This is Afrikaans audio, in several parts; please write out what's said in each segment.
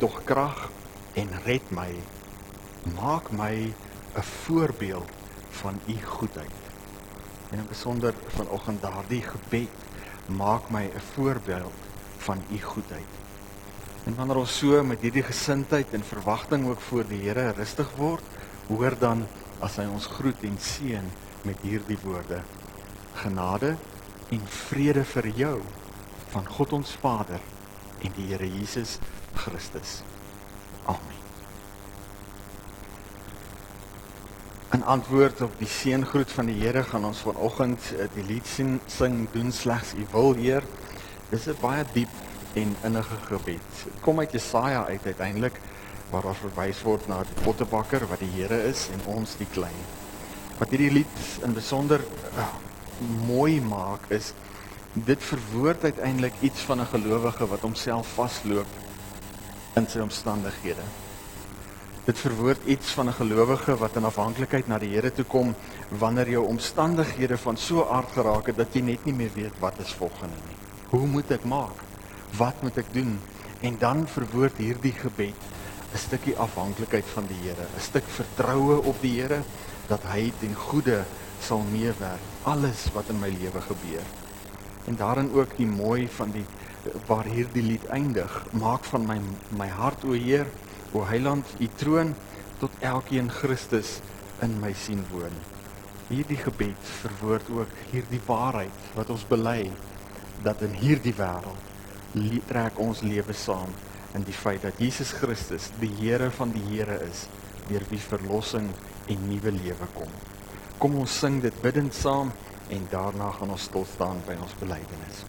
tog krag en red my. Maak my 'n voorbeeld van u goedheid. En in besonder vanoggend daardie gebed maak my 'n voorbeeld van u goedheid. En wanneer ons so met hierdie gesindheid en verwagting ook voor die Here rustig word, hoor dan as hy ons groet en seën met hierdie woorde: Genade en vrede vir jou van God ons Vader en die Here Jesus Christus. Amen. In antwoord op die seëngroet van die Here gaan ons vanoggend eh, die lied sing, sing doen slegs U wil, Heer. Dis 'n baie diep en innige gebed. Dit kom uit Jesaja uit uiteindelik waar daar verwys word na die pottebakker wat die Here is en ons die klein. Wat hierdie lied in besonder uh, mooi maak is dit verwoord uiteindelik iets van 'n gelowige wat homself vasloop in sy omstandighede. Dit verwoord iets van 'n gelowige wat in afhanklikheid na die Here toe kom wanneer jou omstandighede van so aard geraak het dat jy net nie meer weet wat is volgende nie. Hoe moet ek maak? Wat moet ek doen? En dan verwoord hierdie gebed 'n stukkie afhanklikheid van die Here, 'n stuk vertroue op die Here dat hy ten goeie sal meewerk alles wat in my lewe gebeur. En daarin ook die mooi van die waar hierdie lied eindig, maak van my my hart o Heer, o Heiland, u troon tot elkeen Christus in my sien woon. Hierdie gebed verwoord ook hierdie waarheid wat ons bely dat in hierdie wêreld trek ons lewe saam in die feit dat Jesus Christus die Here van die Here is, deur wie verlossing en nuwe lewe kom. Kom ons sing dit bidend saam en daarna gaan ons stil staan by ons belydenis.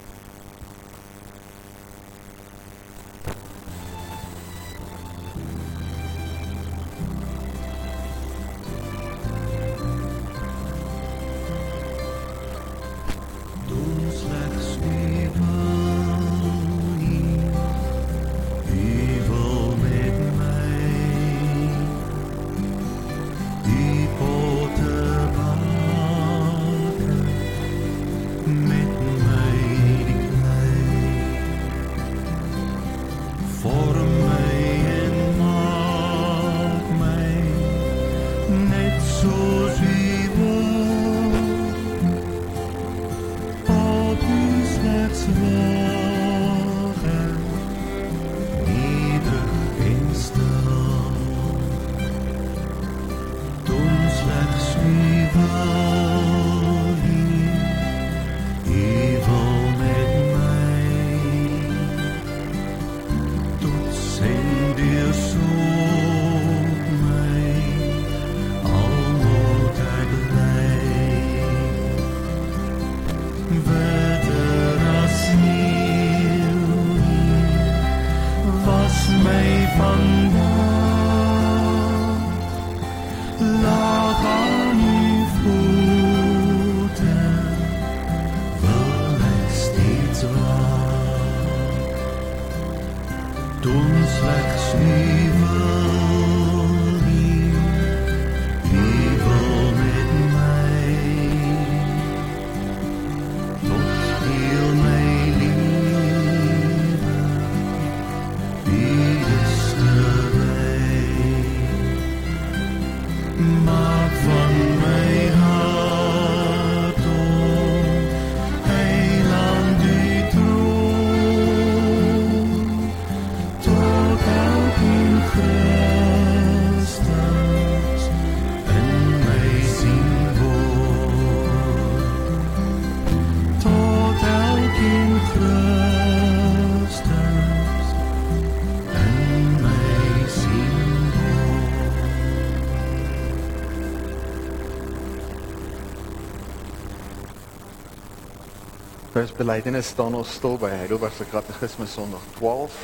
Ons belydenis staan ons stil by Heidelberg se Katekismes Sondag 12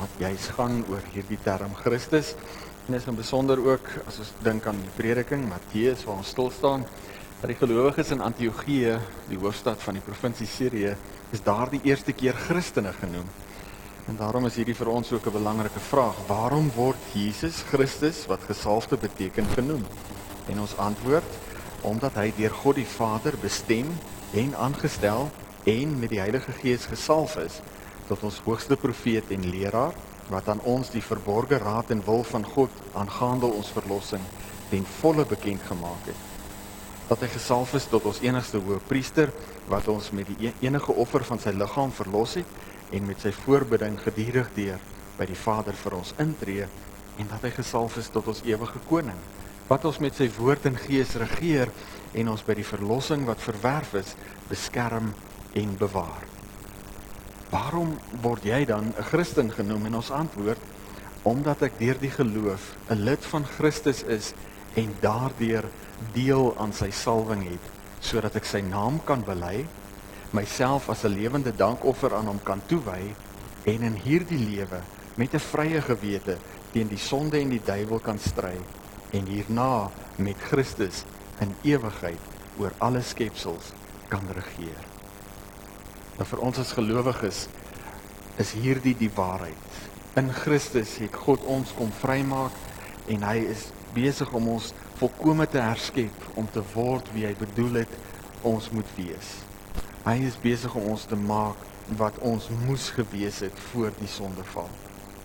wat juis gaan oor hierdie term Christus. En is in besonder ook as ons dink aan die prediking Matteus waar ons stil staan dat die gelowiges in Antiochië, die hoofstad van die provinsie Sirië, is daar die eerste keer Christene genoem. En daarom is hierdie vir ons ook 'n belangrike vraag: Waarom word Jesus Christus wat gesalfde beteken genoem? En ons antwoord: Omdat hy deur God die Vader bestem en aangestel en met die Heilige Gees gesalf is tot ons hoogste profeet en leraar wat aan ons die verborgde raad en wil van God aangaande ons verlossing ten volle bekend gemaak het. Dat hy gesalf is tot ons enigste hoëpriester wat ons met die e-, enige offer van sy liggaam verlos het en met sy voorbidding gedurig deur by die Vader vir ons intree en dat hy gesalf is tot ons ewige koning wat ons met sy woord en gees regeer en ons by die verlossing wat verwerf is beskerm en bewaar. Waarom word jy dan 'n Christen genoem en ons antwoord omdat ek deur die geloof 'n lid van Christus is en daardeur deel aan sy salwing het sodat ek sy naam kan bely myself as 'n lewende dankoffer aan hom kan toewy en in hierdie lewe met 'n vrye gewete teen die sonde en die duiwel kan stry en hierna met Christus in ewigheid oor alle skepsels kan regeer. Nou vir ons as gelowiges is hierdie die waarheid. In Christus het God ons kom vrymaak en hy is besig om ons volkome te herskep om te word wie hy bedoel het ons moet wees. Hy is besig om ons te maak wat ons moes gewees het voor die sondeval.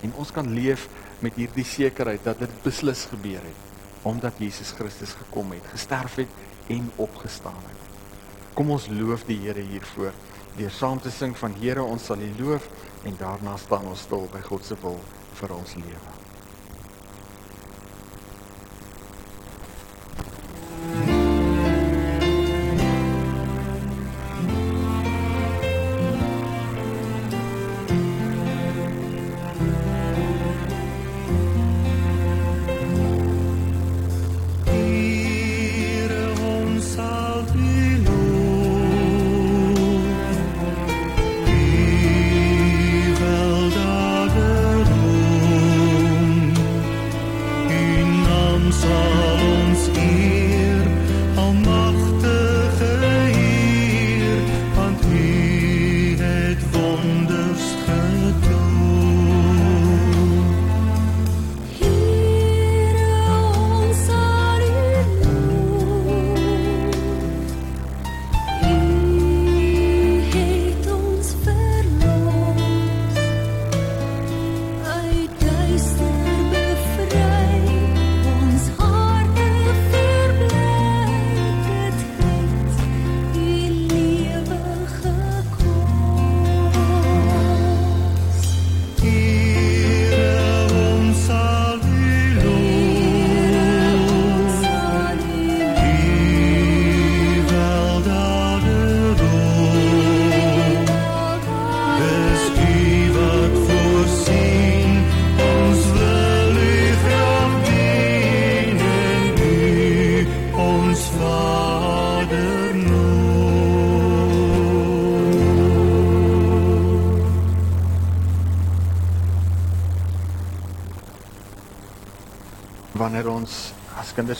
En ons kan leef met hierdie sekerheid dat dit beslis gebeur het omdat Jesus Christus gekom het, gesterf het en opgestaan het. Kom ons loof die Here hiervoor deur saam te sing van Here ons sal U loof en daarna staan ons stil by God se wil vir ons lewe.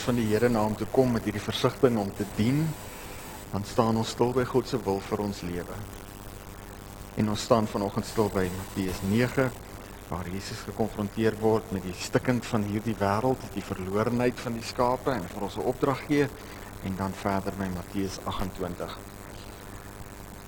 Van die Here na hom toe kom met hierdie versigtiging om te dien, dan staan ons stil by God se wil vir ons lewe. En ons staan vanoggend stil by Matteus 9 waar Jesus gekonfronteer word met die stikkend van hierdie wêreld, die verlorenheid van die skape en vir ons 'n opdrag gee en dan verder by Matteus 28.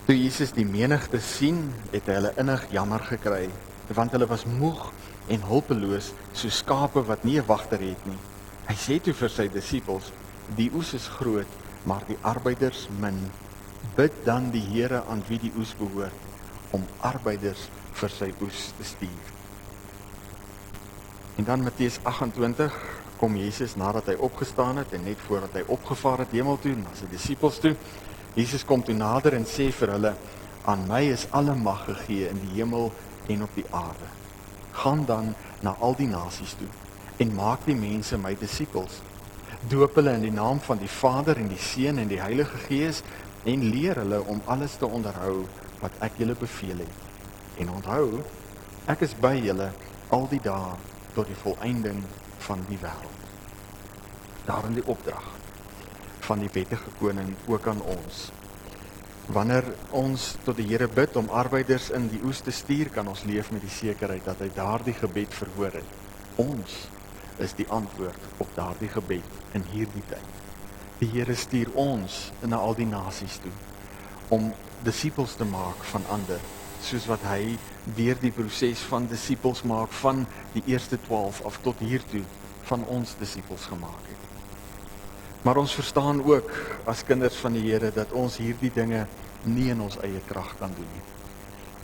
Toe Jesus die menigte sien, het hy hulle innig jammer gekry want hulle was moeg en hulpeloos so skape wat nie 'n wagter het nie. Hy sê toe vir sy disippels: "Die oes is groot, maar die arbeiders min. Bid dan die Here aan wie die oes behoort om arbeiders vir sy oes te stuur." En dan Matteus 28 kom Jesus nadat hy opgestaan het en net voordat hy opgevaar het hemel toe na sy disippels toe. Jesus kom toe nader en sê vir hulle: "Aan my is alle mag gegee in die hemel en op die aarde." gaan dan na al die nasies toe en maak die mense my disippels. Doop hulle in die naam van die Vader en die Seun en die Heilige Gees en leer hulle om alles te onderhou wat ek julle beveel het. En onthou, ek is by julle al die dae tot die volëinding van die wêreld. Daarin die opdrag van die wettige koning ook aan ons Wanneer ons tot die Here bid om arbeiders in die oes te stuur, kan ons leef met die sekerheid dat hy daardie gebed verhoor het. Ons is die antwoord op daardie gebed in hierdie tyd. Die Here stuur ons na al die nasies toe om disippels te maak van ander soos wat hy deur die proses van disippels maak van die eerste 12 af tot hier toe van ons disippels gemaak het. Maar ons verstaan ook as kinders van die Here dat ons hierdie dinge nie in ons eie krag kan doen nie.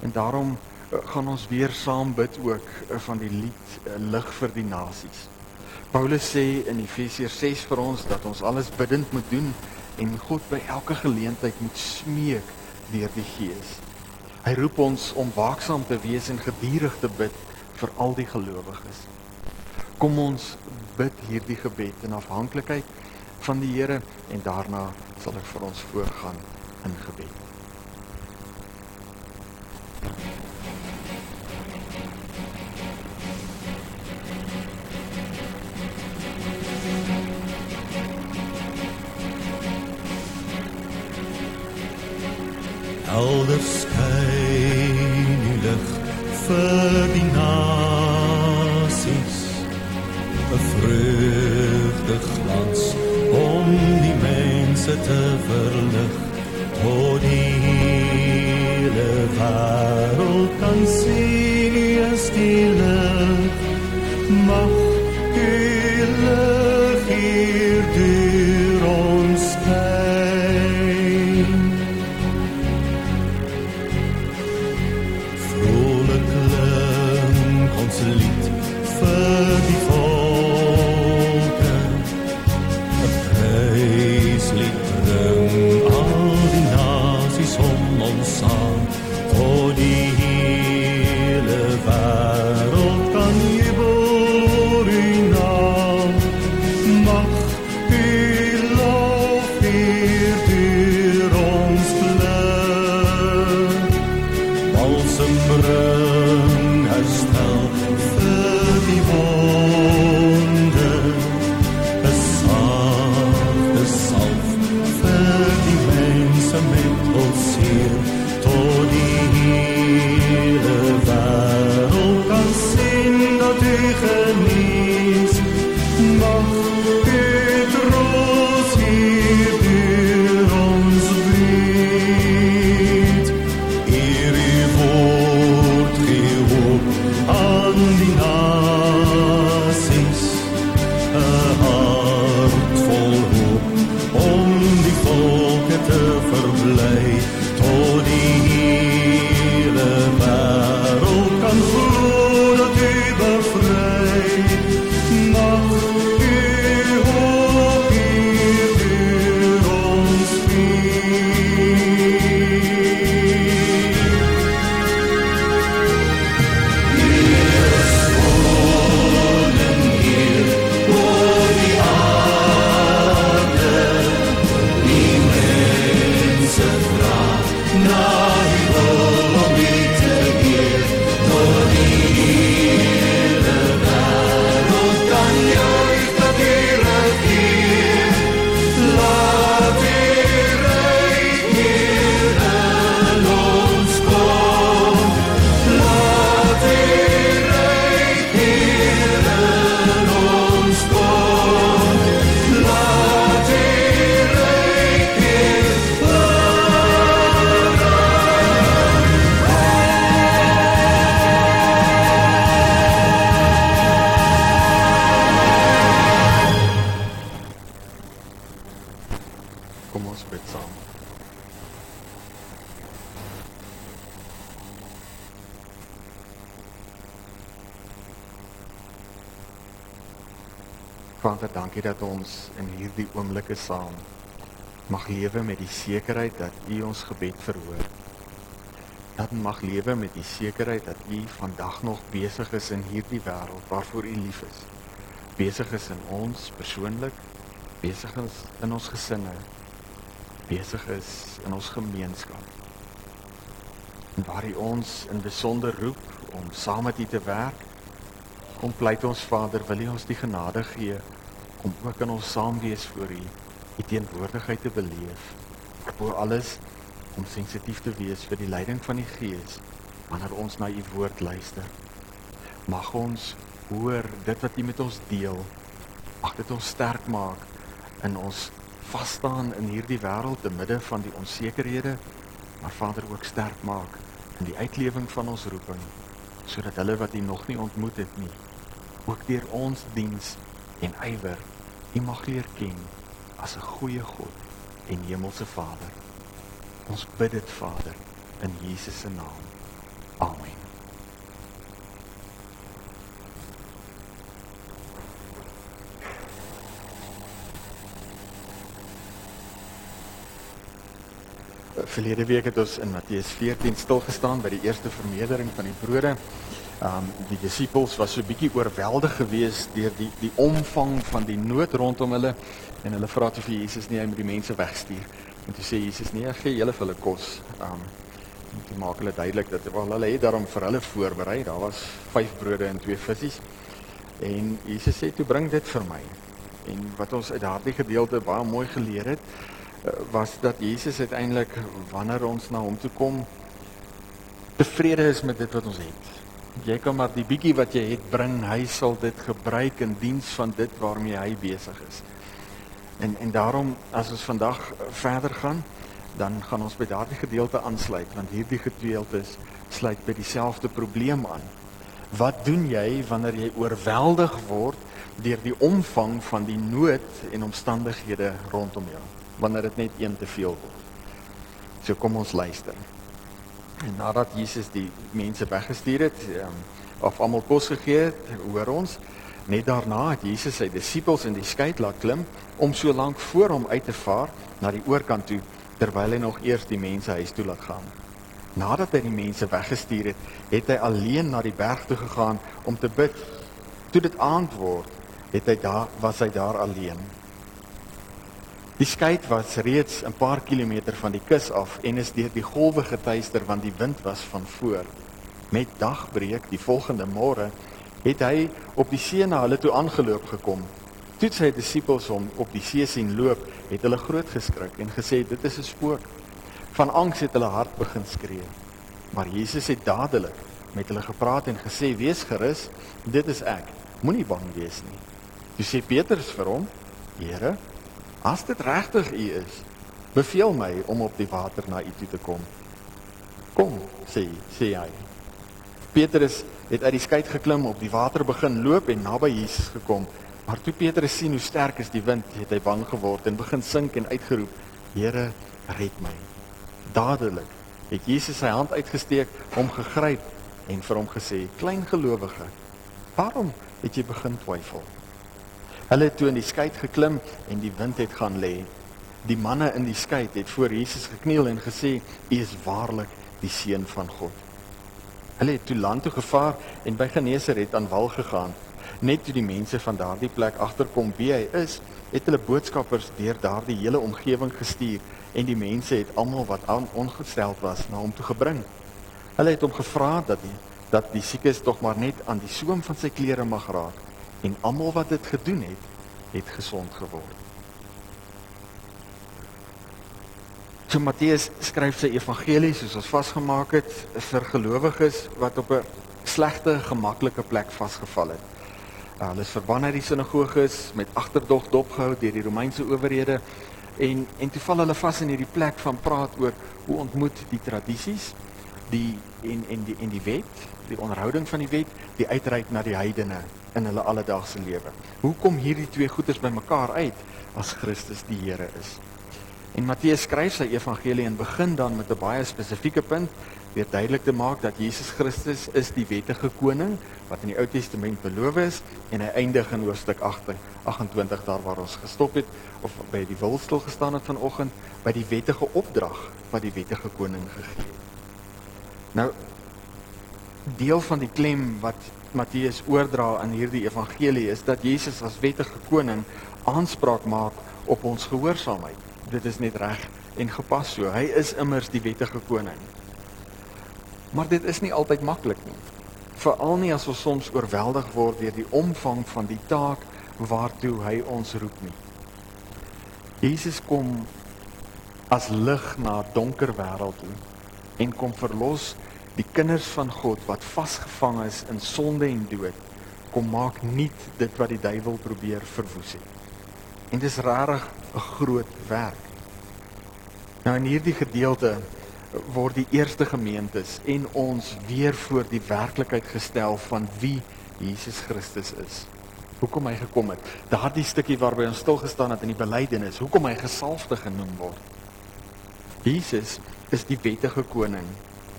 En daarom eh, gaan ons weer saam bid ook eh, van die lied eh, lig vir die nasies. Paulus sê in Efesiërs 6 vir ons dat ons alles bidtend moet doen en God by elke geleentheid moet smeek deur die Gees. Hy roep ons om waaksaam te wees en gedurig te bid vir al die gelowiges. Kom ons bid hierdie gebed in afhanklikheid van die Here en daarna sal ek vir ons voorgaan in gebed. Helder skyn die lig vir die nasies 'n vreugde glans om die mense te verlig tot die hele wêreld dat Vader, dankie dat ons in hierdie oomblikke saam mag lewe met die sekerheid dat U ons gebed verhoor. Dat mag lewe met die sekerheid dat U vandag nog besig is in hierdie wêreld waarvoor U lief is. Besig is in ons persoonlik, besig is in ons gesinne, besig is in ons gemeenskap. En waar U ons in besonder roep om saam met U te werk, kom pleit ons Vader, wil U ons die genade gee om ook in ons saam wees voor U, U teenwoordigheid te beleef. Bo alles om sensitief te wees vir die leiding van die Gees wanneer ons na U woord luister. Mag ons hoor dit wat U met ons deel. Mag dit ons sterk maak in ons vas staan in hierdie wêreld te midde van die onsekerhede, maar Vader ook sterk maak in die uitlewing van ons roeping sodat hulle wat U nog nie ontmoet het nie ook deur ons diens en ywer U mag leer ken as 'n goeie God en hemelse Vader. Ons bid dit Vader in Jesus se naam. Amen. Verlede week het ons in Matteus 14 stil gestaan by die eerste vermeerdering van die brode. Um die disippels was so bietjie oorweldig geweest deur die die omvang van die nood rondom hulle en hulle vra toe vir Jesus nie hy moet die mense wegstuur. En toe sê Jesus nee, gee julle vir hulle kos. Um om te maak hulle duidelik dat wel hulle het daarom vir hulle voorberei. Daar was 5 brode en 2 visse. En Jesus sê toe bring dit vir my. En wat ons uit daardie gedeelte baie mooi geleer het, eh, was dat Jesus uiteindelik wanneer ons na hom toe kom tevrede is met dit wat ons het. Jy kan maar die bietjie wat jy het bring, hy sal dit gebruik in diens van dit waarmee hy besig is. En en daarom as ons vandag verder gaan, dan gaan ons by daardie gedeelte aansluit want hierdie gedeelte sluit by dieselfde probleem aan. Wat doen jy wanneer jy oorweldig word deur die omvang van die nood en omstandighede rondom jou? Wanneer dit net een te veel word. So kom ons luister. En nadat Jesus die mense weggestuur het, um, of almal kos gegee het, hoor ons net daarna het Jesus sy disippels in die skei laat klim om so lank voor hom uit te vaar na die oorkant toe terwyl hy nog eers die mense huis toe laat gaan. Nadat hy die mense weggestuur het, het hy alleen na die berg toe gegaan om te bid. Toe dit aand word, het hy daar was hy daar alleen. Die skei was reeds 'n paar kilometer van die kus af en is deur die golwe getuister want die wind was van voor. Met dagbreek die volgende môre het hy op die see na hulle toe aangeloop gekom Toe sy disippels hom op die see sien loop, het hulle groot geskrik en gesê dit is 'n spook. Van angs het hulle hart begin skree. Maar Jesus het dadelik met hulle gepraat en gesê: "Wees gerus, dit is ek. Moenie bang wees nie." Toe sê Petrus vir hom: "Here, as dit regtig U is, beveel my om op die water na U toe te kom." "Kom," sê sê hy. Petrus het uit die skei geklim, op die water begin loop en naby Jesus gekom. Maar toe Petrus sien hoe sterk is die wind, het hy bang geword en begin sink en uitgeroep: "Here, red my." Dadelik het Jesus sy hand uitgesteek, hom gegryp en vir hom gesê: "Klein gelowige, waarom het jy begin twyfel?" Hulle het toe in die skei geklim en die wind het gaan lê. Die manne in die skei het voor Jesus gekniel en gesê: "U is waarlik die seun van God." Hulle het toe land toe gevaar en by Genesaret aan wal gegaan. Net toe die mense van daardie plek agterkom wie hy is, het hulle boodskappers deur daardie hele omgewing gestuur en die mense het almal wat aan ongesteld was na hom toe gebring. Hulle het hom gevra dat die dat die siekes tog maar net aan die soem van sy klere mag raak en almal wat dit gedoen het, het gesond geword. So Matteus skryf sy evangelie soos ons vasgemaak het vir gelowiges wat op 'n slegte, gemaklike plek vasgevall het. Uh, hulle is verban uit die sinagoges met agterdog dopgehou deur die Romeinse owerhede en en toe val hulle vas in hierdie plek van praat oor hoe ontmoet die tradisies die en en die en die wet, die onderhouding van die wet, die uitreik na die heidene in hulle alledaagse lewe. Hoe kom hierdie twee goeders bymekaar uit as Christus die Here is? En Matteus skryf sy evangelie en begin dan met 'n baie spesifieke punt deur duidelik te maak dat Jesus Christus is die wettige koning wat in die Ou Testament beloof is en hy eindig in hoofstuk 28 daar waar ons gestop het of by die wilstel gestaan het vanoggend by die wettige opdrag wat die wettige koning gegee het. Nou deel van die klem wat Matteus oordra in hierdie evangelie is dat Jesus as wettige koning aanspraak maak op ons gehoorsaamheid dit is net reg en gepas so. Hy is immers die wettige koning. Maar dit is nie altyd maklik nie. Veral nie as ons soms oorweldig word deur die omvang van die taak waartoe hy ons roep nie. Jesus kom as lig na 'n donker wêreld toe en kom verlos die kinders van God wat vasgevang is in sonde en dood. Kom maak nuut dit wat die duiwel probeer verwoes het. En dis regtig 'n groot werk. Nou in hierdie gedeelte word die eerste gemeentes en ons weer voor die werklikheid gestel van wie Jesus Christus is. Hoekom hy gekom het. Daardie stukkie waarby ons stil gestaan het in die belydenis, hoekom hy gesalfde genoem word. Jesus is die wettige koning.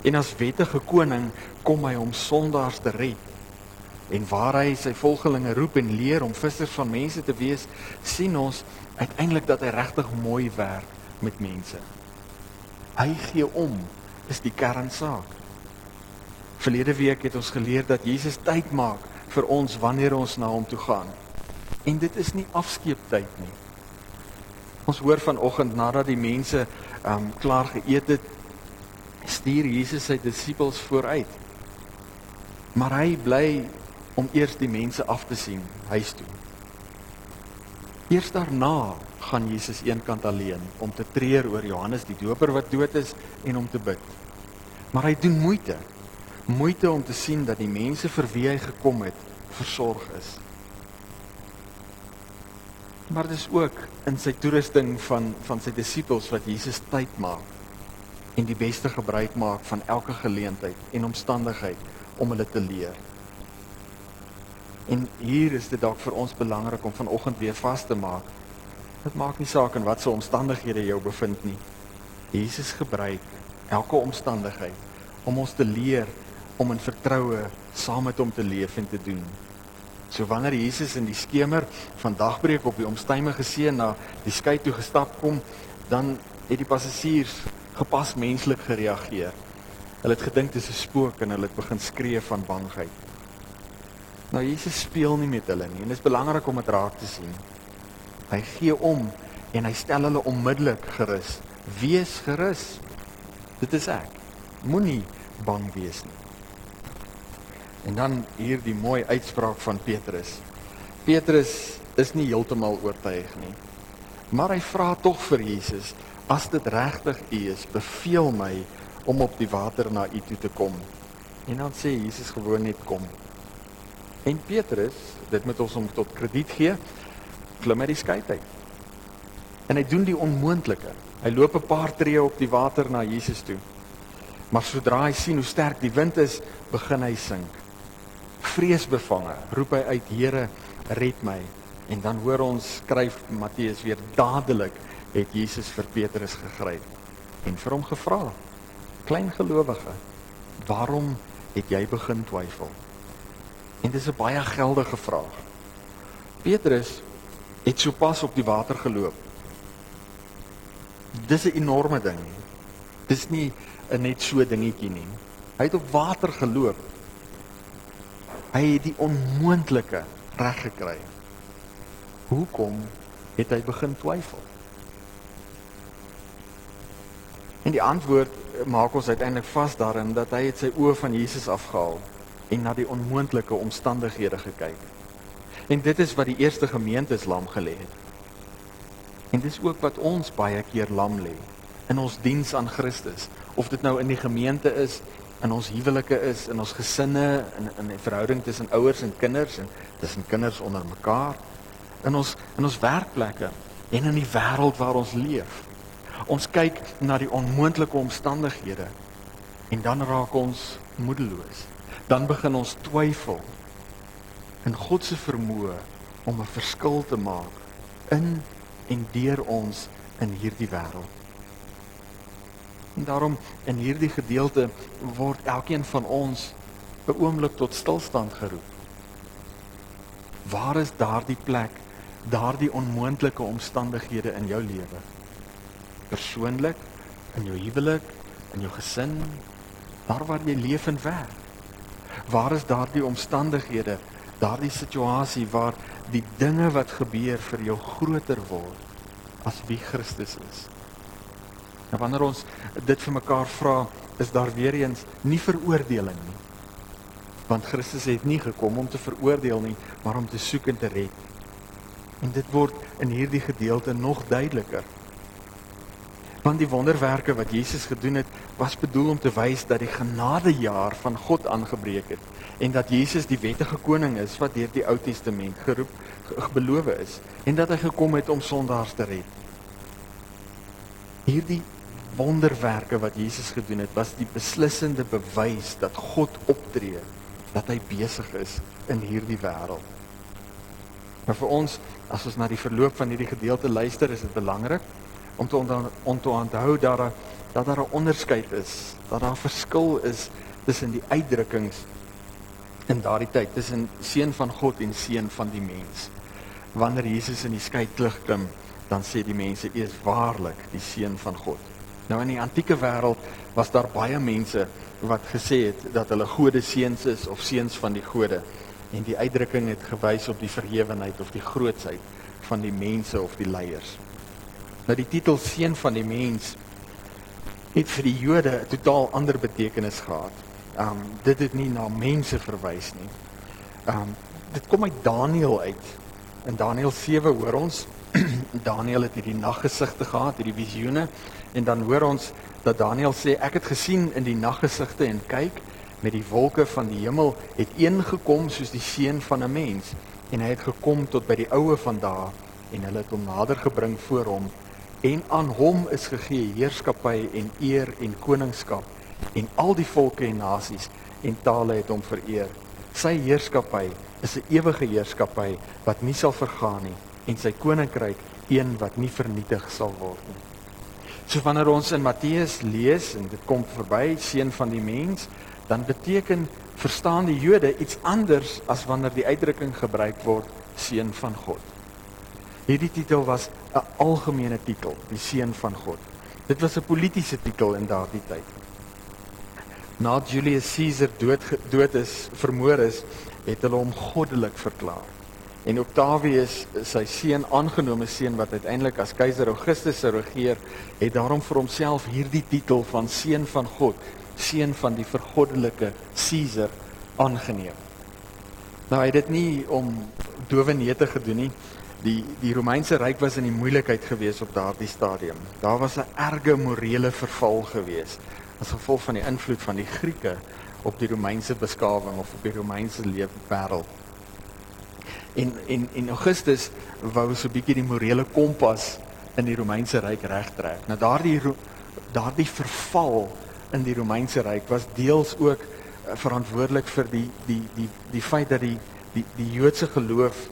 En as wettige koning kom hy om sondaars te red. En waar hy sy volgelinge roep en leer om vissers van mense te wees, sien ons uiteindelik dat hy regtig mooi werk met mense. Hy gee om is die kernsaak. Verlede week het ons geleer dat Jesus tyd maak vir ons wanneer ons na hom toe gaan. En dit is nie afskeeptyd nie. Ons hoor vanoggend nadat die mense um klaar geëet het, stuur Jesus sy disippels vooruit. Maar hy bly om eers die mense af te sien huis toe. Eers daarna gaan Jesus eenkant alleen om te treur oor Johannes die Doper wat dood is en om te bid. Maar hy doen moeite. Moeite om te sien dat die mense vir wie hy gekom het, versorg is. Maar dis ook in sy toerusting van van sy disippels wat Jesus tyd maak en die beste gebruik maak van elke geleentheid en omstandigheid om hulle te leer. En hier is dit dalk vir ons belangrik om vanoggend weer vas te maak. Dit maak nie saak in watter omstandighede jy jou bevind nie. Jesus gebruik elke omstandigheid om ons te leer om in vertroue saam met hom te leef en te doen. So wanneer Jesus in die skemer van dagbreek op die omstuimige see na die skei toe gestap kom, dan het die passasiers gepas menslik gereageer. Hulle het gedink dit is 'n spook en hulle het begin skree van bangheid. Nou Jesus speel nie met hulle nie en dit is belangrik om dit raak te sien. Hy gee om en hy stel hulle onmiddellik gerus. Wees gerus. Dit is ek. Moenie bang wees nie. En dan hier die mooi uitspraak van Petrus. Petrus is nie heeltemal oortuig nie. Maar hy vra tog vir Jesus, as dit regtig U is, beveel my om op die water na U toe te kom. En dan sê Jesus gewoon net kom. En Petrus, dit moet ons om tot krediet gee, klim uit die skei uit. En hy doen die onmoontlike. Hy loop 'n paar tree op die water na Jesus toe. Maar sodra hy sien hoe sterk die wind is, begin hy sink. Vreesbevange, roep hy uit: "Here, red my." En dan hoor ons skryf Matteus weer dadelik het Jesus vir Petrus gegryp en vir hom gevra: "Klein gelowige, waarom het jy begin twyfel?" En dis 'n baie geldige vraag. Petrus het sopas op die water geloop. Dis 'n enorme ding. Dis nie 'n net so dingetjie nie. Hy het op water geloop. Hy het die onmoontlike reg gekry. Hoekom het hy begin twyfel? En die antwoord maak ons uiteindelik vas daarin dat hy het sy oë van Jesus afgehaal en na die onmoontlike omstandighede gekyk. En dit is wat die eerste gemeentes lam gelê het. En dis ook wat ons baie keer lam lê in ons diens aan Christus, of dit nou in die gemeente is, in ons huwelike is, in ons gesinne, in in 'n verhouding tussen ouers en kinders en tussen kinders onder mekaar, in ons in ons werkplekke en in die wêreld waar ons leef. Ons kyk na die onmoontlike omstandighede en dan raak ons moedeloos dan begin ons twyfel in God se vermoë om 'n verskil te maak in en deur ons in hierdie wêreld. En daarom in hierdie gedeelte word elkeen van ons 'n oomblik tot stilstand geroep. Waar is daardie plek, daardie onmoontlike omstandighede in jou lewe? Persoonlik, in jou huwelik, in jou gesin, daar waar jy leef en werk. Waar is daardie omstandighede, daardie situasie waar die dinge wat gebeur vir jou groter word as wie Christus is? Nou wanneer ons dit vir mekaar vra, is daar weer eens nie veroordeling nie. Want Christus het nie gekom om te veroordeel nie, maar om te soek en te red. En dit word in hierdie gedeelte nog duideliker. Want die wonderwerke wat Jesus gedoen het, was bedoel om te wys dat die genadejaar van God aangebreek het en dat Jesus die wettige koning is wat deur die Ou Testament geroep beloof is en dat hy gekom het om sondaars te red. Hierdie wonderwerke wat Jesus gedoen het, was die beslissende bewys dat God optree, dat hy besig is in hierdie wêreld. Maar vir ons, as ons na die verloop van hierdie gedeelte luister, is dit belangrik om te om te onthou dat daar dat daar 'n onderskeid is, dat daar 'n verskil is tussen die uitdrukkings in daardie tyd tussen seun van God en seun van die mens. Wanneer Jesus in die skeiklug klim, dan sê die mense eers waarlik die seun van God. Nou in die antieke wêreld was daar baie mense wat gesê het dat hulle gode seuns is of seuns van die gode en die uitdrukking het gewys op die verhewenheid of die grootsheid van die mense of die leiers. Nou die titel seun van die mens het vir die Jode 'n totaal ander betekenis gehad. Um dit het nie na mense verwys nie. Um dit kom uit Daniël uit. In Daniël 7 hoor ons Daniël het hierdie naggesigte gehad, hierdie visioene en dan hoor ons dat Daniël sê ek het gesien in die naggesigte en kyk met die wolke van die hemel het een gekom soos die seun van 'n mens en hy het gekom tot by die oue van daar en hulle het hom nader gebring voor hom en aan hom is gegee heerskappy en eer en koningskap en al die volke en nasies en tale het hom vereer. Sy heerskappy is 'n ewige heerskappy wat nie sal vergaan nie en sy koninkryk een wat nie vernietig sal word nie. So wanneer ons in Matteus lees en dit kom verby seun van die mens, dan beteken verstaan die Jode iets anders as wanneer die uitdrukking gebruik word seun van God. Hierdie titel was 'n algemene titel, die seun van God. Dit was 'n politieke titel in daardie tyd. Nadat Julius Caesar dood dood is, vermoor is, het hulle hom goddelik verklaar. En Octavius, sy seun aangenome seun wat uiteindelik as keiser Augustus sou regeer, het daarom vir homself hierdie titel van seun van God, seun van die vergoddelike Caesar aangeneem. Nou hy het dit nie om dowe neete gedoen nie die die Romeinse ryk was in die moeilikheid gewees op daardie stadium. Daar was 'n erge morele verval gewees as gevolg van die invloed van die Grieke op die Romeinse beskawing of op die Romeinse leefwêreld. En en en Augustus wou so 'n bietjie die morele kompas in die Romeinse ryk regtrek. Nou daardie daardie verval in die Romeinse ryk was deels ook uh, verantwoordelik vir die die die die feit dat die die die Joodse geloof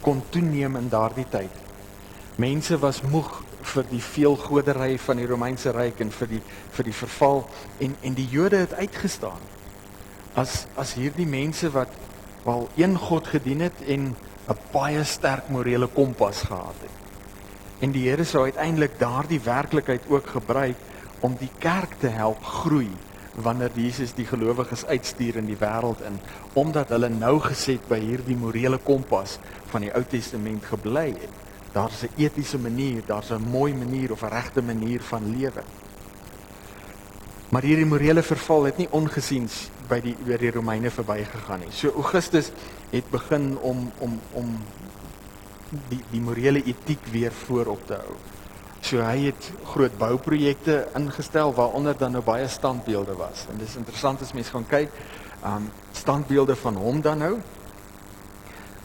kon toeneem in daardie tyd. Mense was moeg vir die veelgodery van die Romeinse ryk en vir die vir die verval en en die Jode het uitgestaan. As as hierdie mense wat wel een God gedien het en 'n baie sterk morele kompas gehad het. En die Here sou uiteindelik daardie werklikheid ook gebruik om die kerk te help groei wanneer Jesus die gelowiges uitstuur in die wêreld in omdat hulle nou geset by hierdie morele kompas van die Ou Testament gebly het. Daar's 'n etiese manier, daar's 'n mooi manier of 'n regte manier van lewe. Maar hierdie morele verval het nie ongesiens by die oor die Romeine verbygegaan nie. So Augustus het begin om om om die die morele etiek weer voorop te hou. So hy het groot bouprojekte ingestel waaronder dan nou baie standbeelde was. En dis interessant as mens gaan kyk, um standbeelde van hom dan nou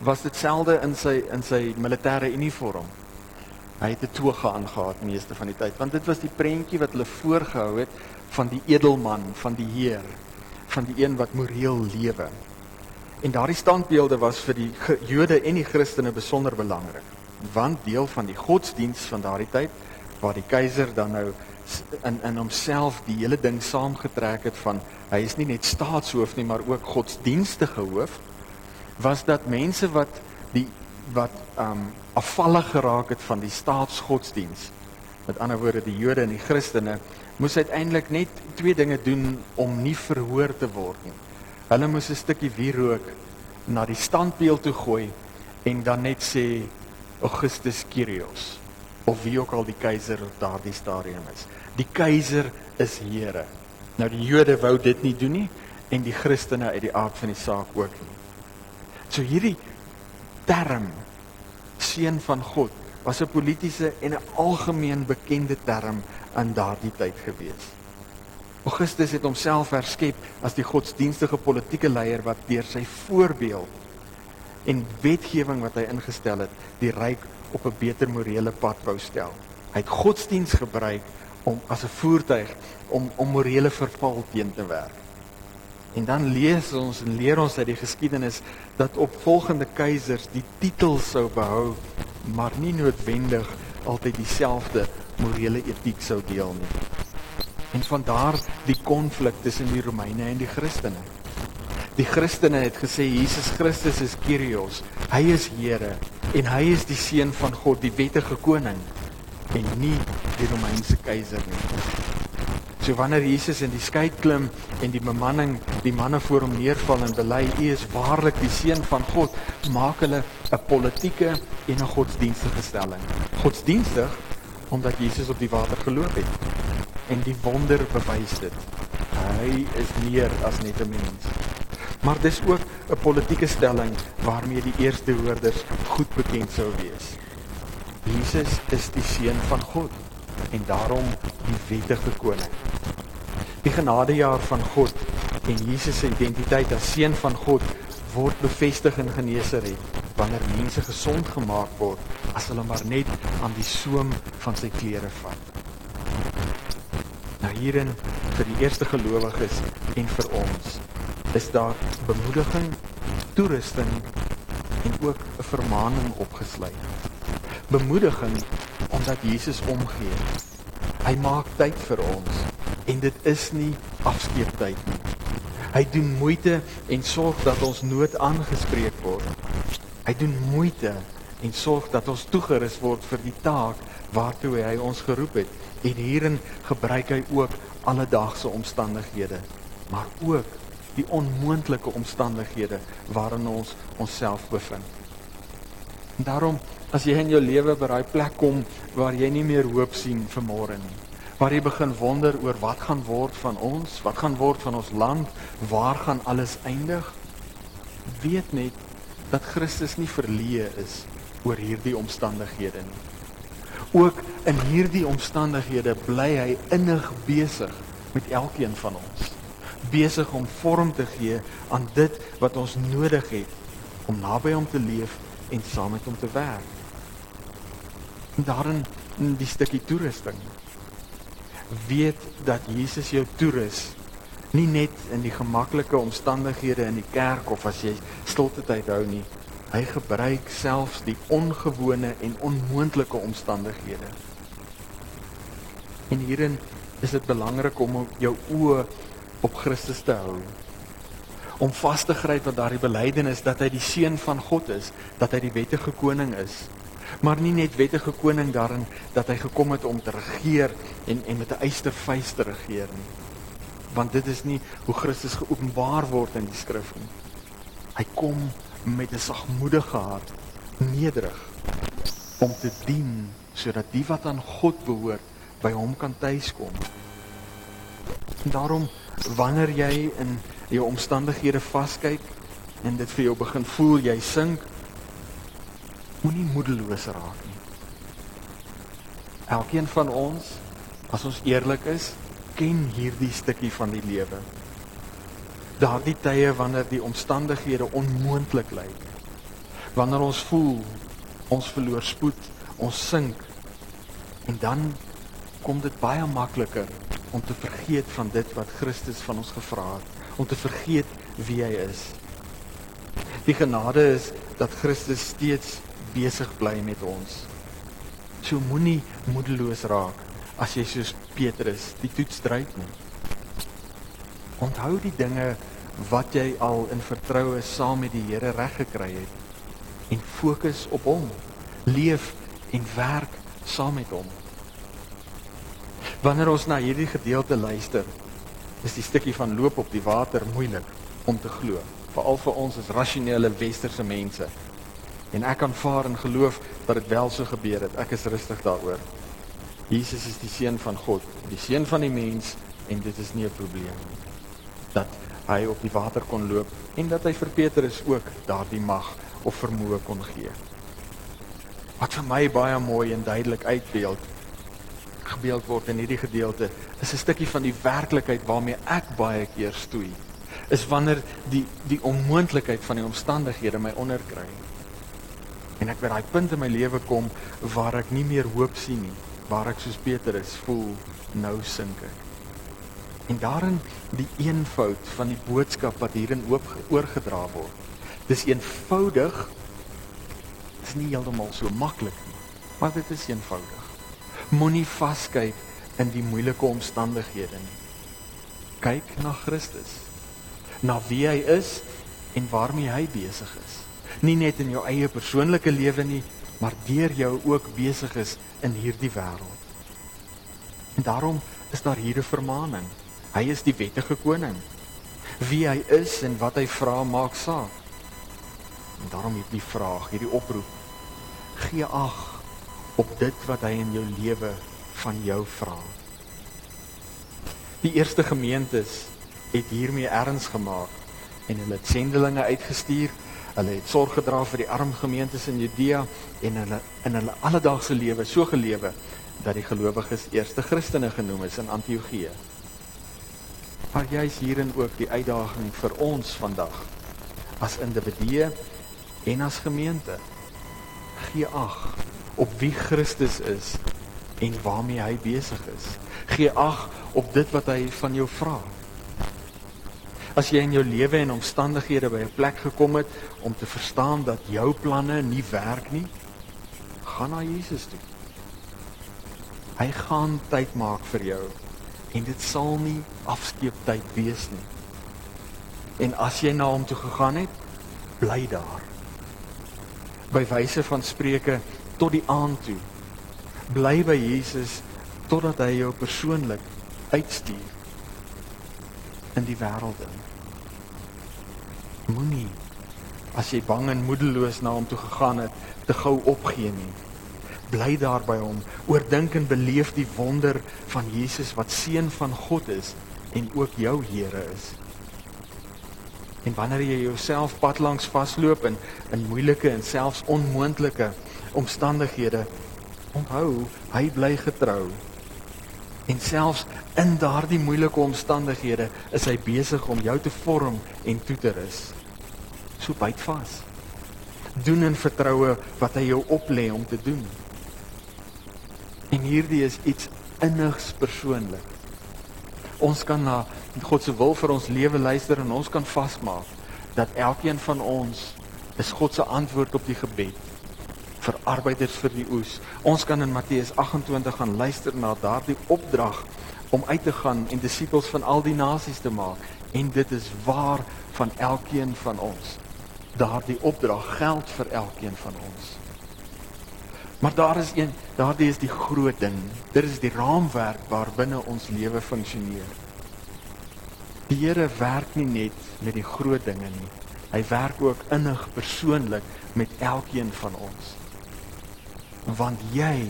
was ditselfde in sy in sy militêre uniform. Hy het 'n toga aangetree meeste van die tyd want dit was die prentjie wat hulle voorgehou het van die edelman, van die heer, van die een wat moreel lewe. En daardie standbeelde was vir die Jode en die Christene besonder belangrik want deel van die godsdiens van daardie tyd waar die keiser dan nou in in homself die hele ding saamgetrek het van hy is nie net staatshoof nie maar ook godsdienstige hoof was dat mense wat die wat um afvallig geraak het van die staatsgodsdiens met ander woorde die Jode en die Christene moes uiteindelik net twee dinge doen om nie verhoor te word nie. Hulle moes 'n stukkie wierook na die standbeeld toe gooi en dan net sê Augustus Kyrios of wie ook al die keiser op daardie stadium is. Die keiser is Here. Nou die Jode wou dit nie doen nie en die Christene uit die aard van die saak ook nie. So hierdie term seun van God was 'n politieke en 'n algemeen bekende term in daardie tyd gewees. Augustus het homself herskep as die godsdienstige politieke leier wat deur sy voorbeeld en wetgewing wat hy ingestel het, die ryk op 'n beter morele pad wou stel. Hy het godsdiens gebruik om as 'n voertuig om om morele verval teen te werk. En dan lees ons en leer ons uit die geskiedenis dat opvolgende keisers die titel sou behou, maar nie noodwendig altyd dieselfde morele etiek sou deel nie. En van daar die konflik tussen die Romeine en die Christene. Die Christene het gesê Jesus Christus is Kyrios. Hy is Here en hy is die seun van God, die wettige koning en nie die Romeinse keiser nie. So wanneer Jesus in die skei klim en die bemanning die manne voor hom neerval en bely u is waarlik die seun van God, maak hulle 'n politieke en 'n godsdienstige stelling. Godsdienstig omdat Jesus op die water geloop het en die wonder bewys dit. Hy is meer as net 'n mens. Maar dis ook 'n politieke stelling waarmee die eerste hoorders goed bekend sou wees. Jesus is die seun van God en daarom die wettige koning. Die genadejaar van God en Jesus se identiteit as seun van God word bevestig in Genesaret wanneer mense gesond gemaak word as hulle maar net aan die soem van sy klere vat. Nou hierin vir die eerste gelowiges en vir ons is daar bemoediging, toerusting en ook 'n vermaaning opgesluit. Bemoediging omdat Jesus omgee. Hy maak tyd vir ons en dit is nie afskeidtyd nie. Hy doen moeite en sorg dat ons nood aangespreek word. Hy doen moeite en sorg dat ons toegerus word vir die taak waartoe hy ons geroep het. En hierin gebruik hy ook alledaagse omstandighede, maar ook die onmoontlike omstandighede waarin ons onsself bevind. En daarom as jy in jou lewe by daai plek kom waar jy nie meer hoop sien vir môre nie, waar jy begin wonder oor wat gaan word van ons, wat gaan word van ons land, waar gaan alles eindig? Weet net dat Christus nie verleë is oor hierdie omstandighede nie. Ook in hierdie omstandighede bly hy innig besig met elkeen van ons besig om vorm te gee aan dit wat ons nodig het om naby hom te leef en saam met hom te werk. En daarin in die stukkie toerusting. Weet dat Jesus jou toerus nie net in die gemaklike omstandighede in die kerk of as jy stilte tyd hou nie. Hy gebruik selfs die ongewone en onmoontlike omstandighede. En hierin is dit belangrik om jou oë op Christus te hou. Om vas te gryp wat daardie belydenis dat hy die seun van God is, dat hy die wettige koning is. Maar nie net wettige koning daarin dat hy gekom het om te regeer en en met 'n eystervuis te regeer nie. Want dit is nie hoe Christus geopenbaar word in die skrif nie. Hy kom met 'n sagmoedige hart, nederig om te dien sodat die wat aan God behoort by hom kan tuiskom. En daarom wanneer jy in jou omstandighede vaskyk en dit vir jou begin voel jy sink, moenie moedeloos raak nie. Elkeen van ons, as ons eerlik is, ken hierdie stukkie van die lewe. Daardie tye wanneer die omstandighede onmoontlik lyk. Wanneer ons voel ons verloor spoed, ons sink en dan kom dit baie makliker om te vergeet van dit wat Christus van ons gevra het, om te vergeet wie hy is. Die genade is dat Christus steeds besig bly met ons. So moenie moedeloos raak as jy soos Petrus die toets dryf nie. Onthou die dinge wat jy al in vertroue saam met die Here reg gekry het en fokus op hom. Leef en werk saam met hom. Wanneer ons na hierdie gedeelte luister, is die stukkie van loop op die water moeilik om te glo, veral vir ons as rasionele westerse mense. En ek aanvaar en geloof dat dit wel so gebeur het. Ek is rustig daaroor. Jesus is die seun van God, die seun van die mens en dit is nie 'n probleem. Dat hy op die water kon loop en dat hy vir Petrus ook daardie mag of vermoë kon gee. Wat vir my baie mooi en duidelik uitbeeld gebeeld word in hierdie gedeelte is 'n stukkie van die werklikheid waarmee ek baie keer stoei. Is wanneer die die onmoontlikheid van die omstandighede my onderkry. En ek by daai punt in my lewe kom waar ek nie meer hoop sien nie, waar ek soos Petrus voel nou sink ek. En daarin die eenvoud van die boodskap wat hierin oop oorgedra word. Dis eenvoudig. Dis nie heeltemal so maklik nie, maar dit is eenvoudig. Moenie vaskyk in die moeilike omstandighede nie. Kyk na Christus. Na wie hy is en waarmee hy besig is. Nie net in jou eie persoonlike lewe nie, maar deur jou ook besig is in hierdie wêreld. En daarom is daar hier 'n vermaaning. Hy is die wettige koning. Wie hy is en wat hy vra maak saak. En daarom hierdie vraag, hierdie oproep. Gee ag op dit wat hy in jou lewe van jou vra. Die eerste gemeentes het hiermee erns gemaak en hulle het sendelinge uitgestuur. Hulle het sorg gedra vir die arm gemeentes in Judea en hulle in hulle alledaagse lewe so gelewe dat die gelowiges eerste Christene genoem is in Antiochië. Maar jy's hierin ook die uitdaging vir ons vandag as individue en as gemeente. Gee ag op wie Christus is en waarmee hy besig is. Gee ag op dit wat hy van jou vra. As jy in jou lewe en omstandighede by 'n plek gekom het om te verstaan dat jou planne nie werk nie, gaan na Jesus toe. Hy gaan tyd maak vir jou en dit sal nie afskeeptyd wees nie. En as jy na hom toe gegaan het, bly daar. By wyse van spreuke tot die aand toe. Bly by Jesus totdat hy jou persoonlik uitstuur in die wêreld in. Moenie as jy bang en moedeloos na hom toe gegaan het, te gou opgee nie bly daar by hom, oordink en beleef die wonder van Jesus wat seun van God is en ook jou Here is. En wanneer jy jouself pad langs vasloop in in moeilike en selfs onmoontlike omstandighede, onthou, hy bly getrou. En selfs in daardie moeilike omstandighede is hy besig om jou te vorm en toe te rus. So byt vas. Doen in vertroue wat hy jou oplê om te doen. En hierdie is iets innigs persoonlik. Ons kan na God se wil vir ons lewe luister en ons kan vasmaak dat elkeen van ons is God se antwoord op die gebed vir arbeiders vir die oes. Ons kan in Matteus 28 gaan luister na daardie opdrag om uit te gaan en disippels van al die nasies te maak en dit is waar van elkeen van ons. Daardie opdrag geld vir elkeen van ons. Maar daar is een, daardie is die groot ding. Dit is die raamwerk waarbinne ons lewe funksioneer. Die Here werk nie net met die groot dinge nie. Hy werk ook innig persoonlik met elkeen van ons. Want jy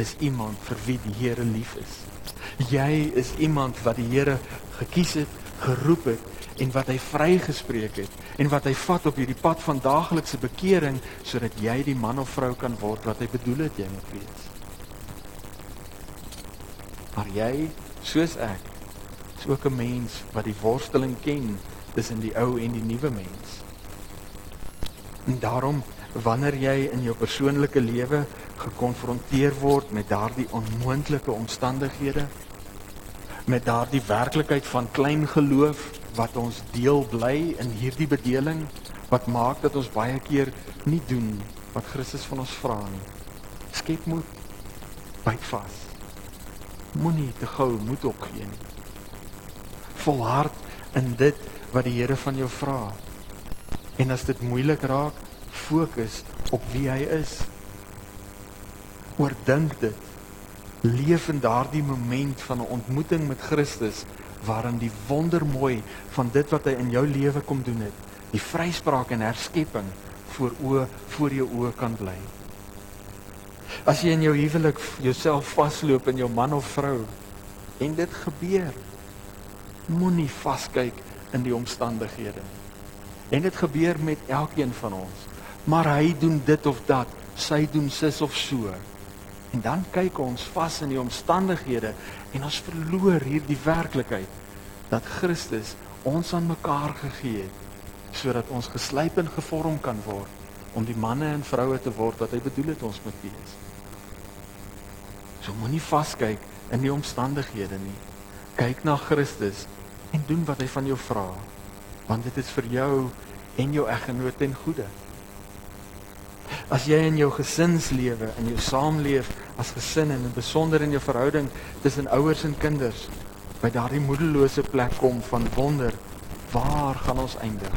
is iemand vir wie die Here lief is. Jy is iemand wat die Here gekies het, geroep het en wat hy vrygespreek het en wat hy vat op hierdie pad van daaglikse bekering sodat jy die man of vrou kan word wat hy bedoel het jy moet wees. Maar jy, soos ek, is ook 'n mens wat die worsteling ken tussen die ou en die nuwe mens. En daarom wanneer jy in jou persoonlike lewe gekonfronteer word met daardie onmoontlike omstandighede met daardie werklikheid van klein geloof wat ons deel bly in hierdie bedeling wat maak dat ons baie keer nie doen wat Christus van ons vra nie. Skep moed. Byt vas. Moenie te gou moed opgee nie. Volhard in dit wat die Here van jou vra. En as dit moeilik raak, fokus op wie hy is. Oordink dit. Leef in daardie moment van 'n ontmoeting met Christus waarin die wondermooi van dit wat hy in jou lewe kom doen het, die vryspraak en herskepping voor oë voor jou oë kan bly. As jy in jou huwelik jouself vasloop in jou man of vrou en dit gebeur, moenie vaskyk in die omstandighede nie. En dit gebeur met elkeen van ons. Maar hy doen dit of dat, sy doen sis of so. En dan kyk ons vas in die omstandighede en ons verloor hierdie werklikheid dat Christus ons aan mekaar gegee het sodat ons geslyp en gevorm kan word om die manne en vroue te word wat hy bedoel het ons moet wees. So moenie vaskyk in die omstandighede nie. Kyk na Christus en doen wat hy van jou vra, want dit is vir jou en jou eggenoot ten goeie. As jy in jou gesinslewe, in jou saamleef as gesin en in besonder in jou verhouding tussen ouers en kinders by daardie moedelose plek kom van wonder, waar gaan ons eindig?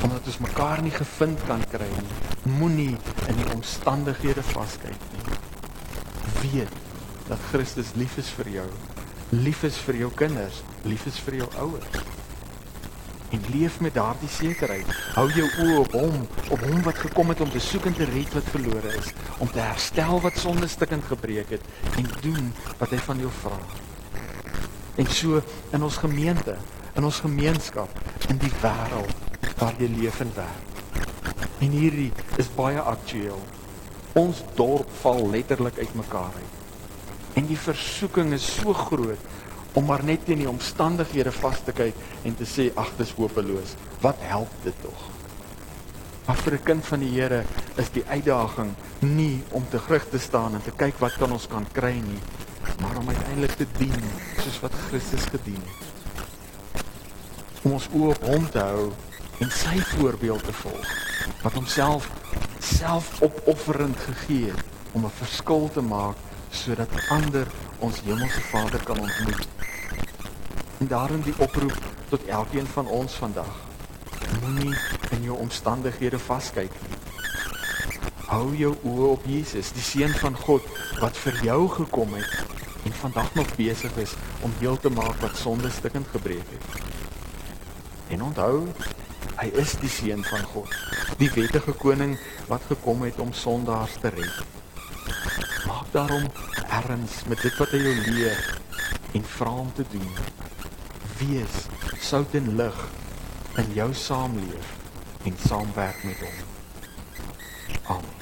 Omdat ons mekaar nie gevind kan kry nie. Moenie in die omstandighede vaskyk nie. Weet dat Christus lief is vir jou, lief is vir jou kinders, lief is vir jou ouers. En leef met daardie sekerheid. Hou jou oë op hom, op hom wat gekom het om te soek en te red wat verlore is, om te herstel wat sonde stukkend gebreek het en doen wat hy van jou vra. En so in ons gemeente, in ons gemeenskap, in die wêreld waar jy leef en werk. En hierdie is baie aktueel. Ons dorp val letterlik uitmekaar uit. En die versoeking is so groot om maar net teen die omstandighede vas te kyk en te sê ag dis hopeloos. Wat help dit tog? Maar vir 'n kind van die Here is die uitdaging nie om te gerig te staan en te kyk wat kan ons kan kry nie, maar om uiteindelik te dien soos wat Christus gedien het. Om ons oë op hom te hou en sy voorbeeld te volg wat homself selfopofferend gegee het om 'n verskil te maak sodat ander ons hemelse Vader kan ontmoet. En daarin die oproep tot elkeen van ons vandag. Moenie in jou omstandighede vaskyk nie. Hou jou oë op Jesus, die seun van God wat vir jou gekom het en vandag nog besig is om heel te maak wat sonde stukkend gebreek het. En onthou, hy is die seun van God, die wettige koning wat gekom het om sondaars te red. Daarom erns met dit wat hy jou leer en vra hom te doen. Wees sout en lig in jou saamleef en saamwerk met hom. Amen.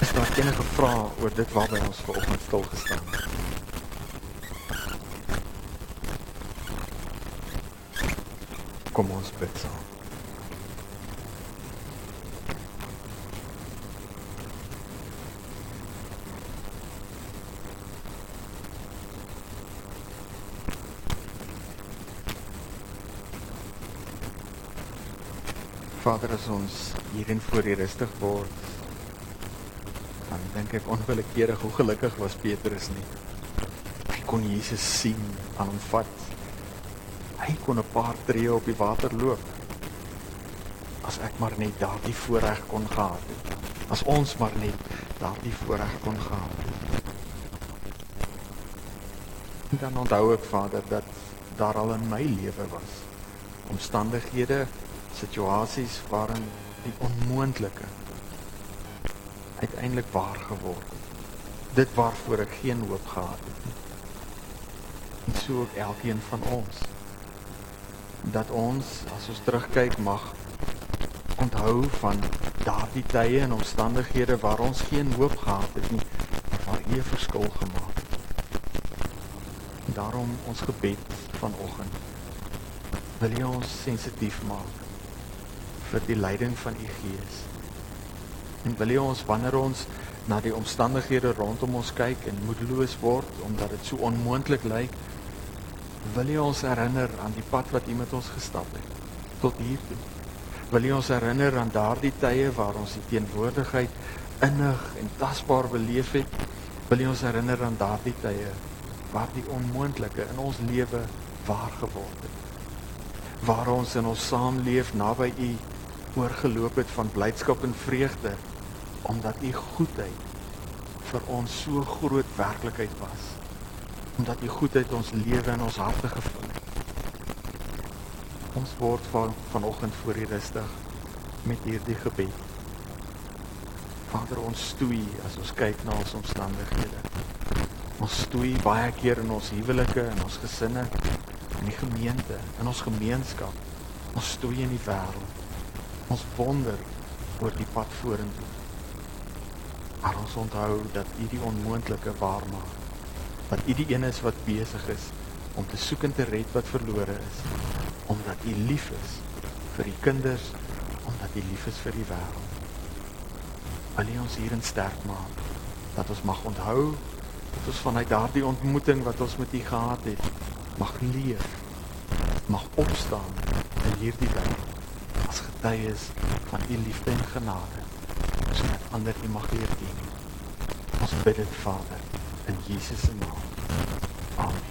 Is daar enige vrae oor dit waarby ons vanoggend stil gestaan het? Kom ons bid saam. Vader, as ons hierin voor U rustig word, dan dink ek onwillekeurig hoe gelukkig was Petrus nie. Hy kon Jesus sien, aan hom vat. Hy kon 'n paar tree op die water loop. As ek maar net daardie voorreg kon gehad het. As ons maar net daardie voorreg kon gehad het. En dan onthou ek Vader dat daar al in my lewe was omstandighede situasies waarin die onmoontlike uiteindelik waar geword het. Dit waarvoor ek geen hoop gehad het nie. En so ook elkeen van ons dat ons as ons terugkyk mag onthou van daardie tye en omstandighede waar ons geen hoop gehad het nie, waar U verskil gemaak het. Daarom ons gebed vanoggend wil jy ons sensitief maak vir die leiding van u Gees. En wil U ons wanneer ons na die omstandighede rondom ons kyk en moedeloos word omdat dit so onmoontlik lyk, wil U ons herinner aan die pad wat U met ons gestap het tot hier toe. Wil U ons herinner aan daardie tye waar ons die teenwoordigheid innig en tasbaar beleef het. Wil U ons herinner aan daardie tye waar die onmoontlike in ons lewe waar geword het. Waar ons in ons saamleef naby U oorgeloop het van blydskap en vreugde omdat u goedheid vir ons so groot werklikheid was omdat u goedheid ons lewe in ons harte gevul het. Ons word van vanoggend voor u rustig met hierdie gebed. Vader ons stoei as ons kyk na ons omstandighede. Ons stoei baie keer in ons huwelike en ons gesinne in die gemeente in ons gemeenskap. Ons stoei in die wêreld Ons wonder oor die pad vorentoe. Maar ons onthou dat U die onmoontlike waar maak. Dat U die een is wat besig is om te soek en te red wat verlore is. Omdat U lief is vir U kinders, omdat U lief is vir die wêreld. wil U ons hierin sterk maak dat ons mag onthou dat ons vanuit daardie ontmoeting wat ons met U gehad het mag leef mag opstaan in hierdie dag as getuies van U liefde en genade sodat ander U mag leer ken. Ons bid dit Vader in Jesus se naam. Amen.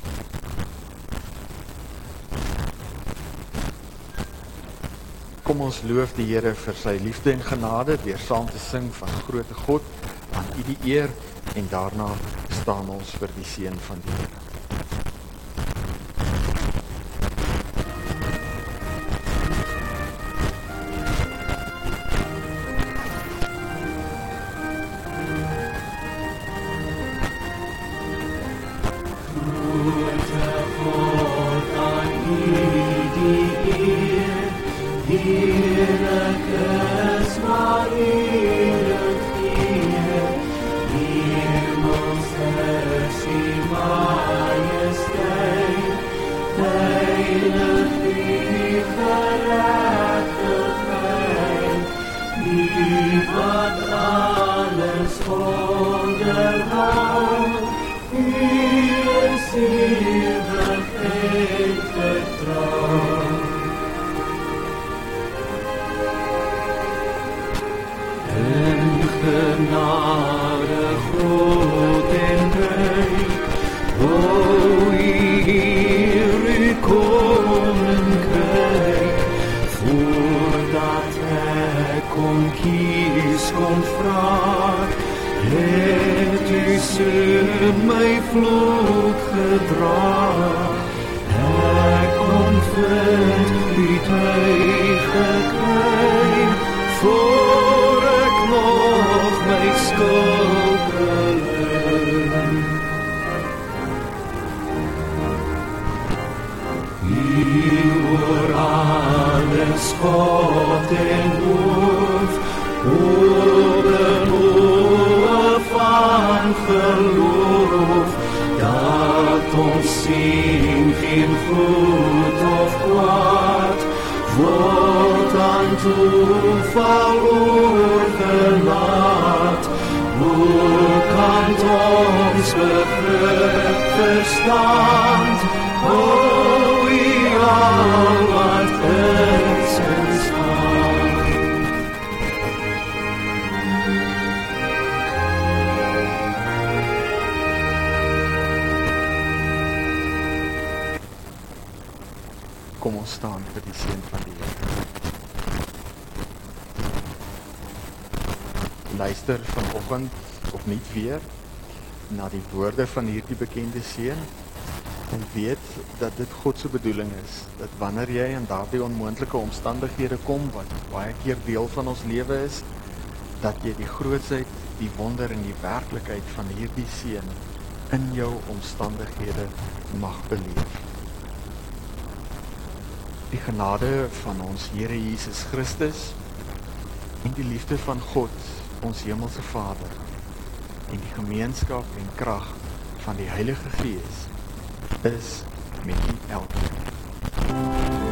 Kom ons loof die Here vir sy liefde en genade deur saam te sing van Grote God aan U die eer en daarna staan ons vir die seën van die Here. En genade groot en rijk, o hier u voordat hij kon kies, vraag. Het u so my vlot gedra? Ek ontvind u tuig gekry Voor ek nog my skuld belyn U oor alles God en hoof Oor de hoof geloof dat ons zien geen goed of kwaad wordt aan toeval overlaat. Hoe kan ons begrip verstaan? Luister vanoggend opnuut weer na die woorde van hierdie bekende seën en weet dat dit God se bedoeling is dat wanneer jy in daardie onmoontlike omstandighede kom wat baie keer deel van ons lewe is, dat jy die grootsheid, die wonder en die werklikheid van hierdie seën in jou omstandighede mag beleef. Die genade van ons Here Jesus Christus en die liefde van God, ons hemelse Vader, en die gemeenskap en krag van die Heilige Gees is met u elkeen.